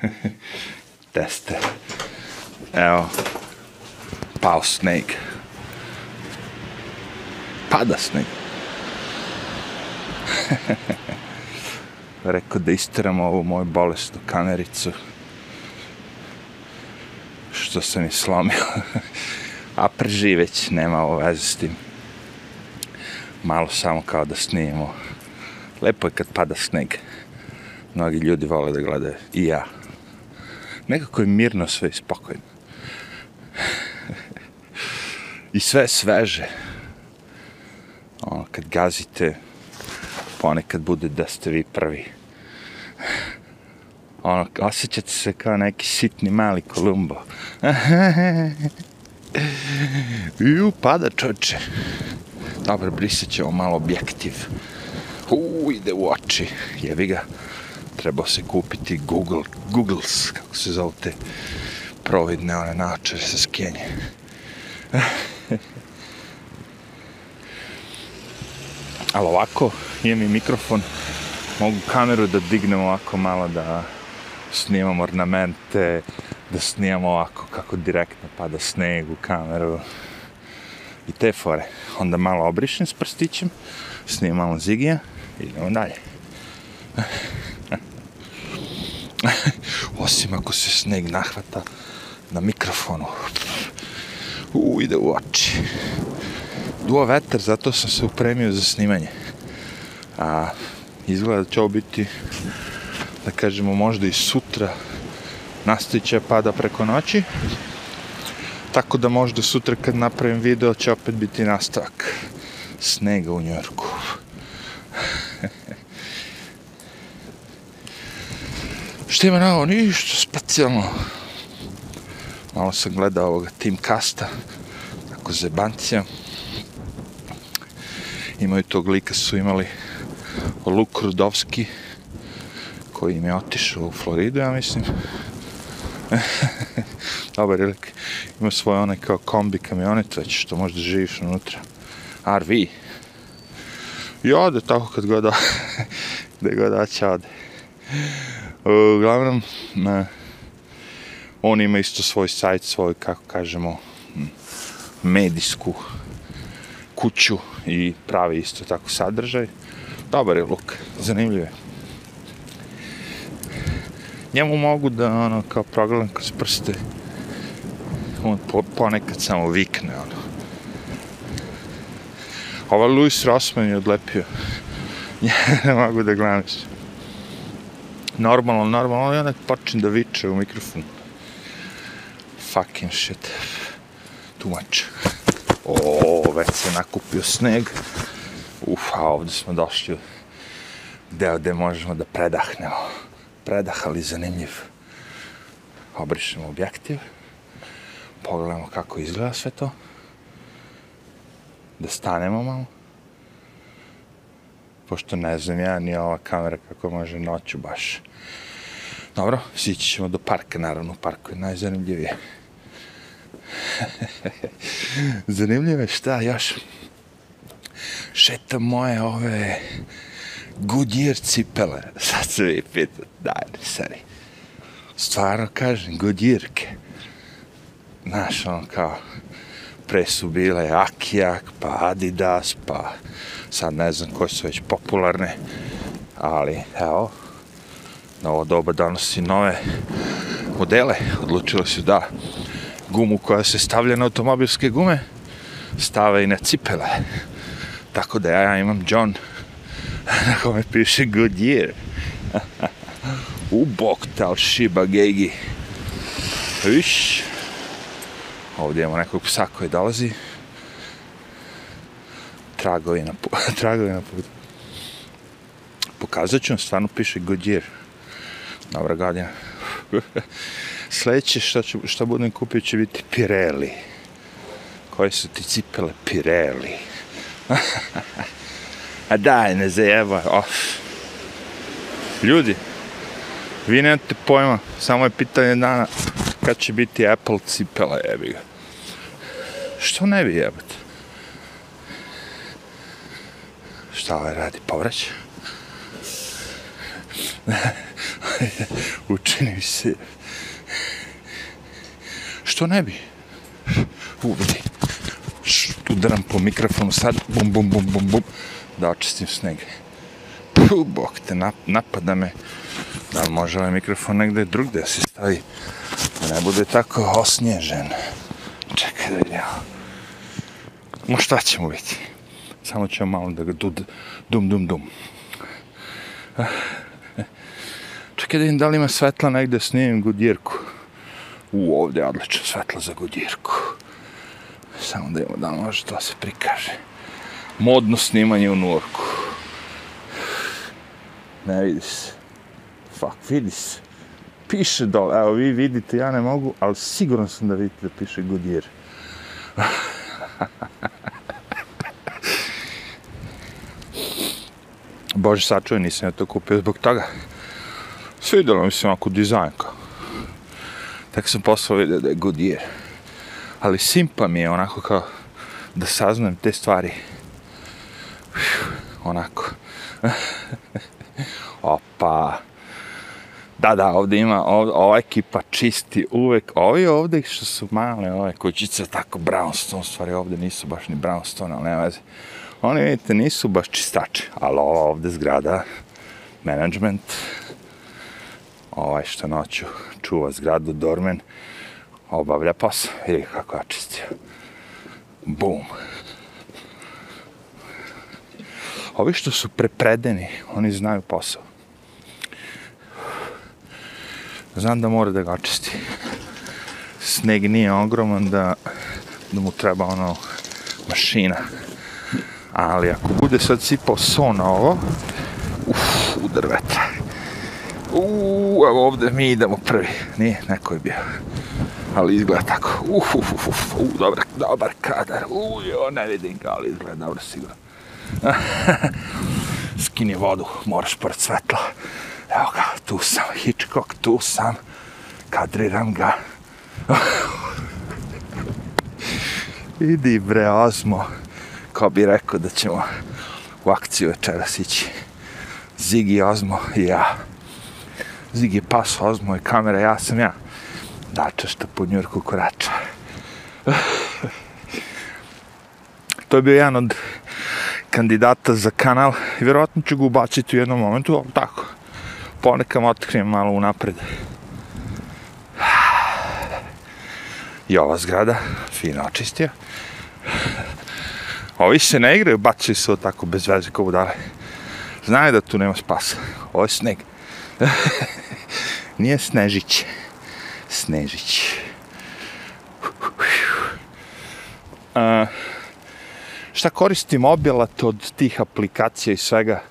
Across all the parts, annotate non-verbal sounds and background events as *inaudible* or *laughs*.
*laughs* Teste. Evo. Pao sneg. Pada sneg. *laughs* Rekao da isteram ovu moju bolesnu kamericu. Što sam je slomio. *laughs* A preživeć, nema ovo veze s tim. Malo samo kao da snijemo. Lepo je kad pada sneg. Mnogi ljudi vole da gledaju. I ja. Nekako je mirno sve i spokojno. I sve sveže. Ono, kad gazite, ponekad bude da ste vi prvi. Ono, osjećate se kao neki sitni mali kolumbo. I upada čoče. Dobro, brisat ćemo malo objektiv. U, ide u oči. Jevi ga. Trebao se kupiti Google, Googles, kako se zove te providne one načere sa skenje. *laughs* Ali ovako, imam i mikrofon, mogu kameru da dignem ovako malo da snimam ornamente, da snimam ovako kako direktno pada sneg u kameru i te fore. Onda malo obrišem s prstićem, snimam malo zigija i idemo dalje. *laughs* Osim ako se sneg nahvata na mikrofonu. U, ide u oči. Duo vetar, zato sam se upremio za snimanje. A izgleda da će ovo biti, da kažemo, možda i sutra nastavit će pada preko noći. Tako da možda sutra kad napravim video će opet biti nastavak snega u Njorku. Šta ima na ovo? Ništa specijalno. Malo sam gledao ovoga Team Casta, tako zebancija. Imaju tog lika su imali Luk Rudovski, koji im je otišao u Floridu, ja mislim. *laughs* Dobar lik. Ima svoje one kao kombi kamionet, već što možda živiš unutra. RV. I ode tako kad god *laughs* da god da ode. E, uglavnom, na, on ima isto svoj sajt, svoj, kako kažemo, medijsku kuću i pravi isto tako sadržaj. Dobar je luk, zanimljiv je. Njemu mogu da, ono, kao progledam kroz prste, on po, ponekad samo vikne, ono. Ova Louis Rossman je odlepio. *laughs* ne mogu da gledam normalno, normalno, i onda počne da viče u mikrofon. Fucking shit. Too much. O, već se nakupio sneg. Uf, a ovdje smo došli u deo gde možemo da predahnemo. Predah, ali zanimljiv. Obrišemo objektiv. Pogledamo kako izgleda sve to. Da stanemo malo pošto ne znam ja ni ova kamera kako može noću baš. Dobro, sići ćemo do parka, naravno, parku je najzanimljivije. *laughs* Zanimljivo je šta još? Šeta moje ove Goodyear cipele. *laughs* Sad se vi pitat, daj, ne sari. Stvarno kažem, Goodyearke. Znaš, ono kao, pre su bile Akijak, pa Adidas, pa sad ne znam koje su već popularne, ali evo, novo doba donosi nove modele, odlučilo su da gumu koja se stavlja na automobilske gume, stave i na cipele. Tako da ja imam John, *laughs* na kome piše Goodyear. *laughs* U bok tal šiba gegi. Viš. Ovdje imamo nekog psa koji dolazi tragovi na, *laughs* tragovi na putu. Pokazat ću vam, stvarno piše Goodyear. Dobra godina. *laughs* Sljedeće što, ću, što budem kupio će biti Pirelli. Koje su ti cipele Pirelli? *laughs* A daj, ne zajeba. Oh. Ljudi, vi nemate pojma, samo je pitanje dana kad će biti Apple cipela, jebi ga. Što ne bi jebate? šta ovaj radi, povrać. *laughs* Učini mi se. Što ne bi? U, Udaram po mikrofonu sad, bum, bum, bum, bum, bum, da očistim sneg. Puh, bok te, nap, napada me. Da li može ovaj mikrofon negde drugde se stavi? Da ne bude tako osnježen. Čekaj da vidimo. Ma šta ćemo biti? Samo ćemo malo da ga dud, dum, dum, dum. Ah, eh. Čekaj da vidim da li ima svetla negde snimim Gudjerku. U, ovdje je odlično svetlo za Gudjerku. Samo da imamo da može to se prikaže. Modno snimanje u Nurku. Ne vidi se. Fuck, vidi se. Piše dole, evo vi vidite, ja ne mogu, ali siguran sam da vidite da piše Goodyear. *laughs* Bože, sačuvaj, nisam ja to kupio zbog toga. Svidjelo mi se onako dizajn kao. Tako sam poslao vidio da je Goodyear. Ali simpa mi je onako kao da saznam te stvari. Onako. *laughs* Opa. Da, da, ovdje ima, ovdje, ova ekipa čisti uvek, ovi ovdje što su male, ove kućice, tako brownstone, stvari ovdje nisu baš ni brownstone, ali nema veze. Oni, vidite, nisu baš čistači, ali ova ovdje zgrada, management, ovaj što noću čuva zgradu, dormen, obavlja posao, vidi kako ja čistio. Bum. Ovi što su prepredeni, oni znaju posao. Znam da mora da ga očisti. Sneg nije ogroman da, da mu treba ono mašina. Ali ako bude sad sipao so na ovo, uf, udar vetra. Uuu, evo ovde mi idemo prvi. Nije, neko je bio. Ali izgleda tako. Uf, uf, uf, uf, uf, dobar, dobar kadar. Uuu, jo, ne vidim ga, ali izgleda dobro sigurno. *laughs* Skini vodu, moraš pored svetla. Evo ga, tu sam, Hitchcock, tu sam. Kadriram ga. Idi bre, Ozmo. Ko bi rekao da ćemo u akciju večeras ići. Zigi, Ozmo i ja. Zigi pas, Ozmo i kamera, ja sam ja. Dača što po Njurku korača. to je bio jedan od kandidata za kanal i vjerojatno ću ga ubaciti u jednom momentu, ali tako. Ponekam otkrijem malo unapred. I ova zgrada, fino očistio. Ovi se ne igraju, bacaju se tako bez veze kao budale. Znaju da tu nema spasa. Ovo je sneg. Nije Snežić. Snežić. Uh, šta koristi mobilat od tih aplikacija i svega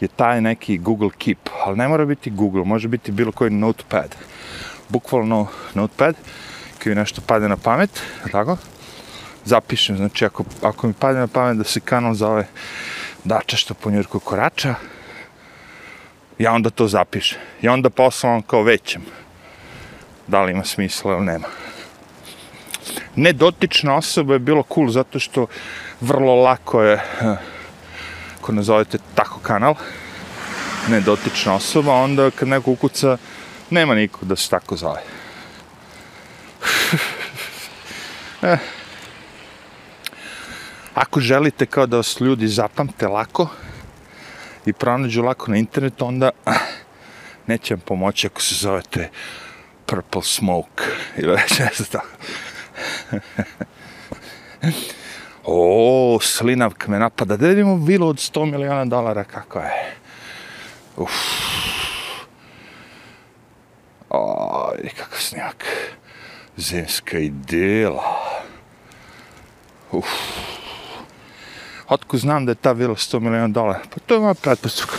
je taj neki Google Keep, ali ne mora biti Google, može biti bilo koji notepad. Bukvalno notepad, koji nešto pade na pamet, tako? Zapišem, znači ako, ako mi pade na pamet da se kanal zove Dača što po Njurku korača, ja onda to zapišem. I onda poslam kao većem. Da li ima smisla ili nema. Nedotična osoba je bilo cool zato što vrlo lako je ako nazovete tako kanal nedotična osoba onda kad neko ukuca nema niko da se tako zove *laughs* eh. ako želite kao da vas ljudi zapamte lako i pronađu lako na internetu onda eh, neće vam pomoći ako se zovete Purple Smoke ili već ne znam tako *laughs* O, slinavk me napada. Da vidimo vilu od 100 miliona dolara, kako je. Uf. O, vidi kakav snimak. Zemska idela. Uf. Otko znam da je ta vila 100 miliona dolara? Pa to je moja pretpostavka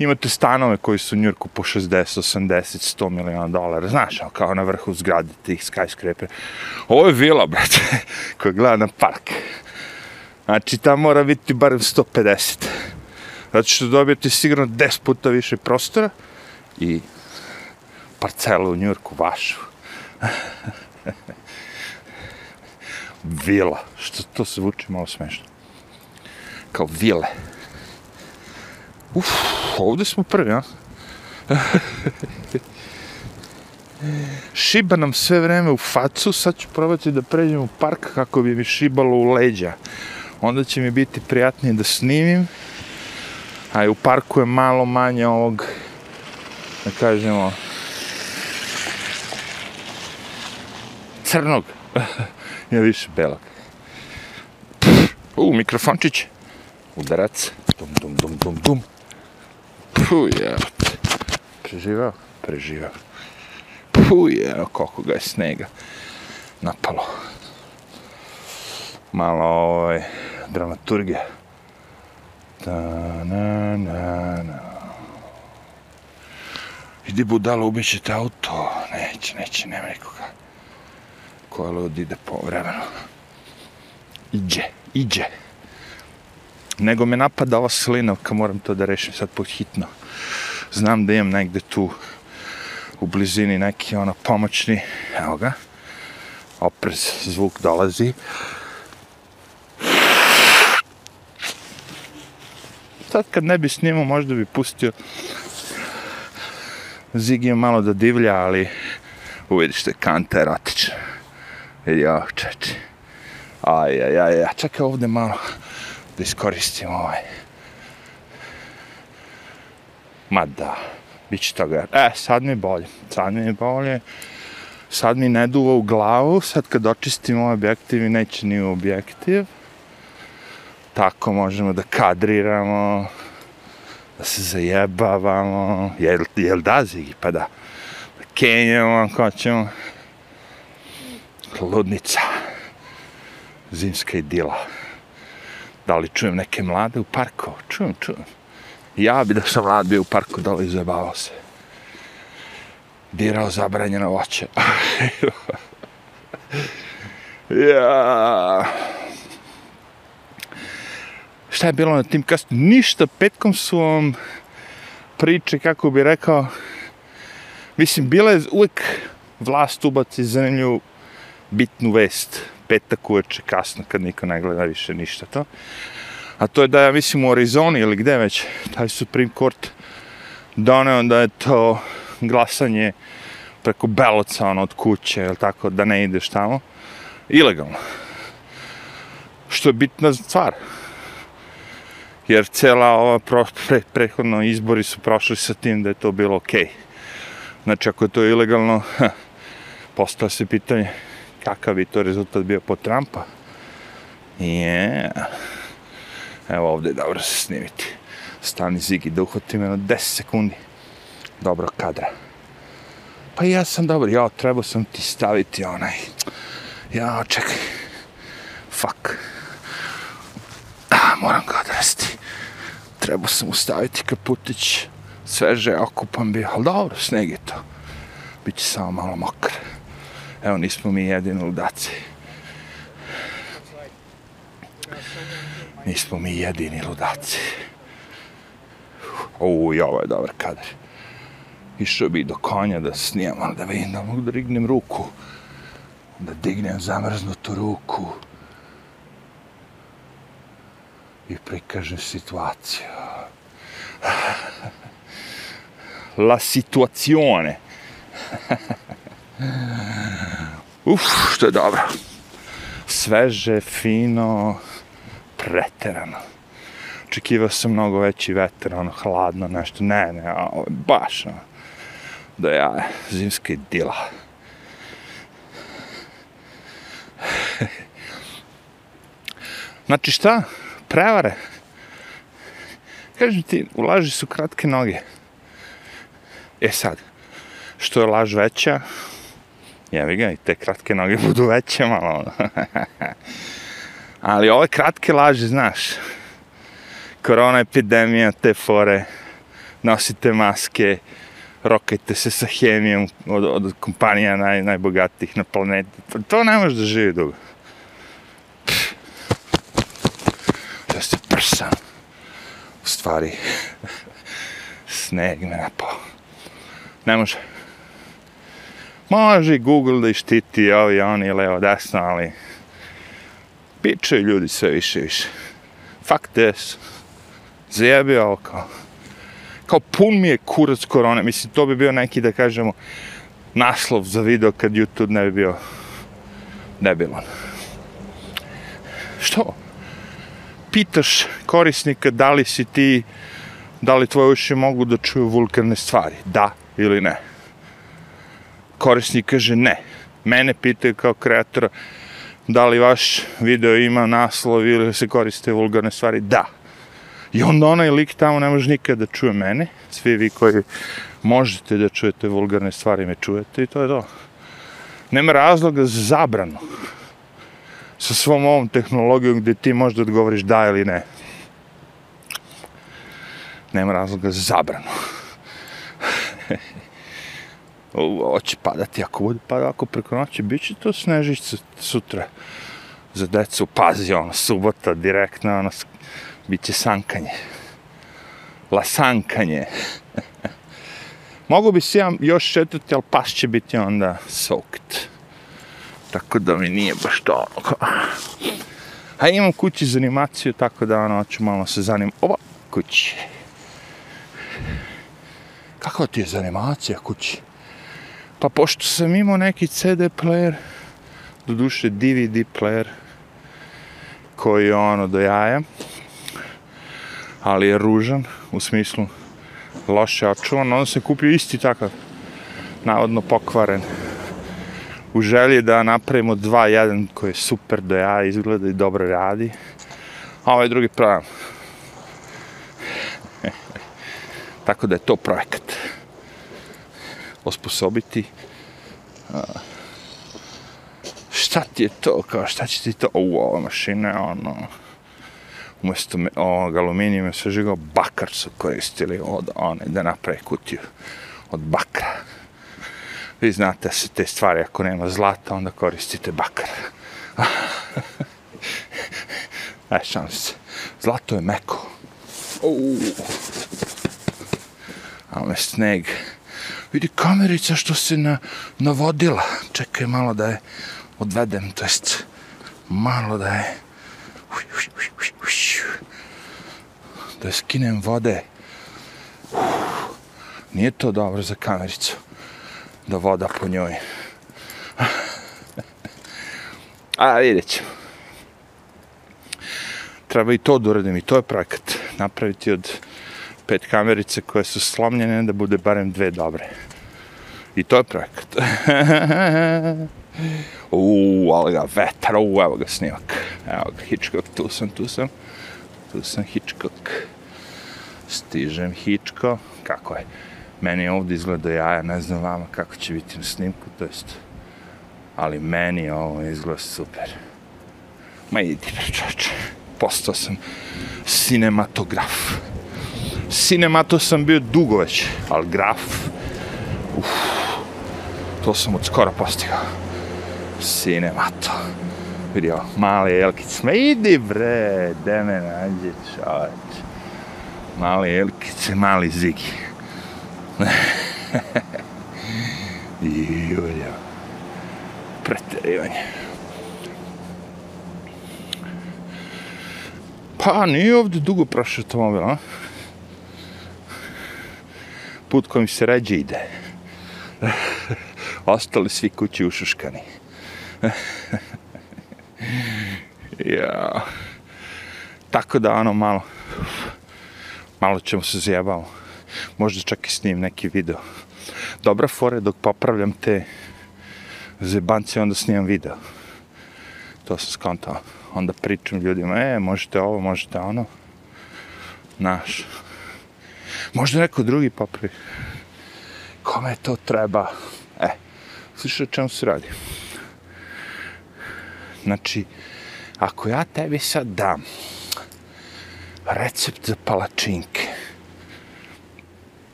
imate stanove koji su u Njurku po 60, 80, 100 miliona dolara, znaš, ono, kao na vrhu zgrade tih skyscraper. Ovo je vila, brate, *laughs* koja gleda na park. Znači, tam mora biti barem 150. Zato što dobijete sigurno 10 puta više prostora i parcelu u Njurku vašu. *laughs* vila, što to se vuče malo smešno. Kao vile. Uf, ovdje smo prvi, a? Šiba nam sve vreme u facu, sad ću probati da pređem u park kako bi mi šibalo u leđa. Onda će mi biti prijatnije da snimim, a i u parku je malo manje ovog, da kažemo, crnog, *laughs* je više belog. U, mikrofončić, udarac, dum, dum, dum, dum, dum. Puh, jebate. Preživao? Preživao. Puh, evo koliko ga je snega napalo. Malo ovaj, dramaturgija. Da, na, na, na. Idi budalo, ubiće te auto. Neće, neće, nema nikoga. Koja lud ide po vremenu. Iđe, iđe. Nego me napada ova slinovka, moram to da rešim sad pod hitno. Znam da imam negde tu u blizini neki ono pomoćni, evo ga, oprez, zvuk dolazi. Sad kad ne bi snimao, možda bi pustio Zigija malo da divlja, ali uvidiš te kanta erotična. Vidi ovo, čeči. Aj, aj, aj, aj, čekaj ovde malo da iskoristim ovaj. Ma da bit će toga. E, sad mi je bolje. Sad mi je bolje. Sad mi ne duva u glavu. Sad kad očistim ovaj objektiv i neće ni u objektiv. Tako možemo da kadriramo. Da se zajebavamo. Jel, jel da, Zigi? Pa da. Da kenjamo ako ćemo. Ludnica. Zimska idila. Da li čujem neke mlade u parku? Čujem, čujem. Ja bi da sam mlad bio u parku dole i se. Dirao zabranjeno voće. *laughs* ja. Šta je bilo na tim kastu? Ništa, petkom su vam priče, kako bi rekao, mislim, bila je uvek vlast ubaci zemlju bitnu vest, petak uveče, kasno, kad niko ne gleda više ništa to a to je da ja mislim u Arizoni ili gde već, taj Supreme Court doneo da je to glasanje preko beloca ono, od kuće, ili tako, da ne ideš tamo, ilegalno. Što je bitna stvar. Jer cela ova pro, pre, prehodno izbori su prošli sa tim da je to bilo okej. Okay. Znači, ako je to ilegalno, *laughs* postao se pitanje kakav bi to rezultat bio po Trumpa. Yeah. Evo ovdje je dobro se snimiti. Stani Zigi da uhvati me na 10 sekundi. Dobro kadra. Pa ja sam dobar, ja trebao sam ti staviti onaj. Ja, čekaj. Fuck. Ah, moram ga odresti. Trebao sam ustaviti kaputić. Sveže, okupan bi, Ali dobro, sneg je to. Biće samo malo mokar. Evo, nismo mi jedini ludaci. nismo mi jedini ludaci. Uj, ovo je dobar kadar. Išao bi do konja da snijam, da vidim da mogu da rignem ruku. Da dignem zamrznutu ruku. I prikažem situaciju. La situazione. Uf, što je dobro. Sveže, fino, preterano. Očekivao sam mnogo veći veter, ono, hladno, nešto, ne, ne, ovo je baš, ono, da ja, zimska idila. *laughs* znači šta? Prevare. Kažem ti, u laži su kratke noge. E sad, što je laž veća, jevi ga, i te kratke noge *laughs* budu veće malo. Ono. Ali ove kratke laži, znaš, korona epidemija, te fore, nosite maske, rokajte se sa hemijom od, od kompanija naj, najbogatijih na planeti. Pa to ne može da živi dugo. Ja se prsam. U stvari, *laughs* sneg me napao. Ne može. Može Google da ištiti ovi, oni, levo, desno, ali Pičaju ljudi sve više više. Fuck this. Zajebi ovo kao. Kao pun mi je kurac korone. Mislim, to bi bio neki, da kažemo, naslov za video kad YouTube ne bi bio debilan. Što? Pitaš korisnika da li si ti, da li tvoje uši mogu da čuju vulkarne stvari? Da ili ne? Korisnik kaže ne. Mene pitaju kao kreatora da li vaš video ima naslov ili se koriste vulgarne stvari? Da. I onda onaj lik tamo ne može nikad da čuje mene. Svi vi koji možete da čujete vulgarne stvari me čujete i to je to. Nema razloga za zabranu sa svom ovom tehnologijom gdje ti možda odgovoriš da ili ne. Nema razloga za zabranu. *laughs* Ovo padati, ako bude pada, ako preko noći, bit će to snežišće sutra za decu. Pazi, ono, subota, direktno, ono, bit će sankanje. Lasankanje. *laughs* Mogu bi se ja još četvrti, ali pas će biti onda soaked. Tako da mi nije baš to ono A imam kući za animaciju, tako da ono, ću malo se zanim. Ova kući. Kako ti je za animacija kući? Pa pošto sam imao neki CD player, do duše DVD player, koji je ono do jaja, ali je ružan, u smislu loše očuvan, onda se kupio isti takav, navodno pokvaren, u želji da napravimo dva, jedan koji je super do jaja, izgleda i dobro radi, a ovaj drugi pravam. *laughs* Tako da je to projekat. Osposobiti. šta ti je to, kao šta će ti to, u ova mašina, ono, umjesto ovog aluminijuma sve žigao, bakar su koristili od one da naprave kutiju od bakra. Vi znate se te stvari, ako nema zlata, onda koristite bakar. *laughs* Aj, šans. Zlato je meko. Uuu. A sneg. Vidi kamerica što se na, navodila. Čekaj malo da je odvedem, to jest malo da je da skinem vode. Nije to dobro za kamericu da voda po njoj. *laughs* A vidjet ćemo. Treba i to da uradim i to je projekat. Napraviti od pet kamerice koje su slomljene da bude barem dve dobre. I to je projekat. *laughs* Uuu, ali ga vetar, uuu, evo ga snimak. Evo ga, Hitchcock, tu sam, tu sam. Tu sam Hitchcock. Stižem Hitchcock. Kako je? Meni ovdje izgleda jaja, ne znam vama kako će biti na snimku, to jest. Ali meni ovo izgleda super. Ma idi, čoče. Postao sam cinematograf. Cinemato sam bio dugo već, ali graf, uf, to sam od skora postigao. Cinemato. Vidio, mali Elkic, ma idi bre, de me nađe čoveč. Mali Elkic, mali Zigi. *laughs* Julja. Preterivanje. Pa, nije ovdje dugo prošao automobil, a? Put kojim se ređe ide. *laughs* Ostali svi kući ušuškani. *laughs* ja. Tako da, ono, malo, malo ćemo se zjebao. Možda čak i snim neki video. Dobra fora dok popravljam te zebance, onda snimam video. To sam skontao. Onda pričam ljudima, e, možete ovo, možete ono. Naš. Možda neko drugi popravi. Kome to treba? E, slišaj o čemu se radi. Znači, ako ja tebi sad dam recept za palačinke,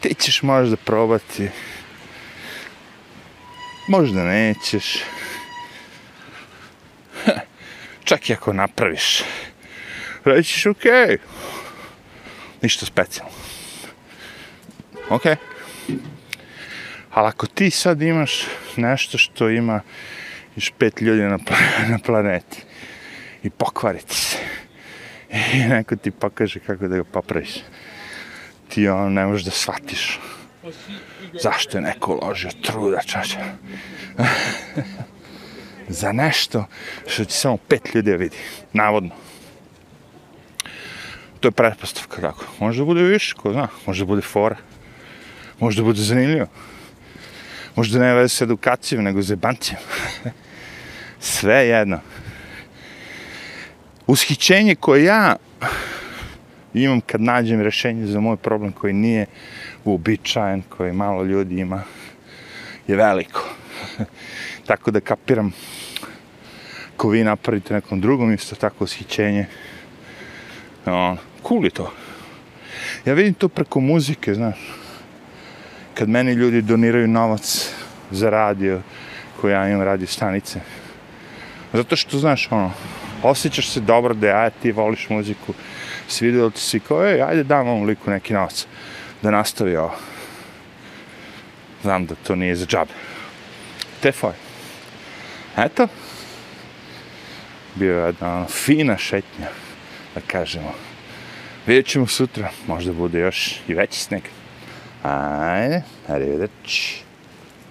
ti ćeš možda probati, možda nećeš, čak i ako napraviš, rećiš okay ništa specijalno. Ok? Ali ako ti sad imaš nešto što ima još pet ljudi na, *laughs* na planeti i pokvariti se *laughs* i neko ti pokaže kako da ga popraviš, ti ono, ne možeš da shvatiš zašto je neko uložio truda, čače. *laughs* Za nešto što će samo pet ljudi vidi. Navodno. To je pretpostavka, tako. Može da bude više, ko zna. Može da bude fora. Može da bude zanimljivo. Može da ne veze s edukacijom, nego s jebancijom. *laughs* Sve jedno. Ushićenje koje ja imam kad nađem rešenje za moj problem koji nije uobičajen, koji malo ljudi ima, je veliko. *laughs* tako da kapiram ko vi napravite nekom drugom isto tako ushićenje. On, cool je to. Ja vidim to preko muzike, znaš. Kad meni ljudi doniraju novac za radio, koji ja imam radio stanice. Zato što, znaš, ono, osjećaš se dobro da ja, ti voliš muziku, svidjelo ti si kao, ej, ajde dam ovom liku neki novac da nastavi ovo. Znam da to nije za džabe. Te foj. Eto. Bio je jedna ono, fina šetnja, da kažemo. Vidjet ćemo sutra, možda bude još i veći sneg. Ajde, arrivederci.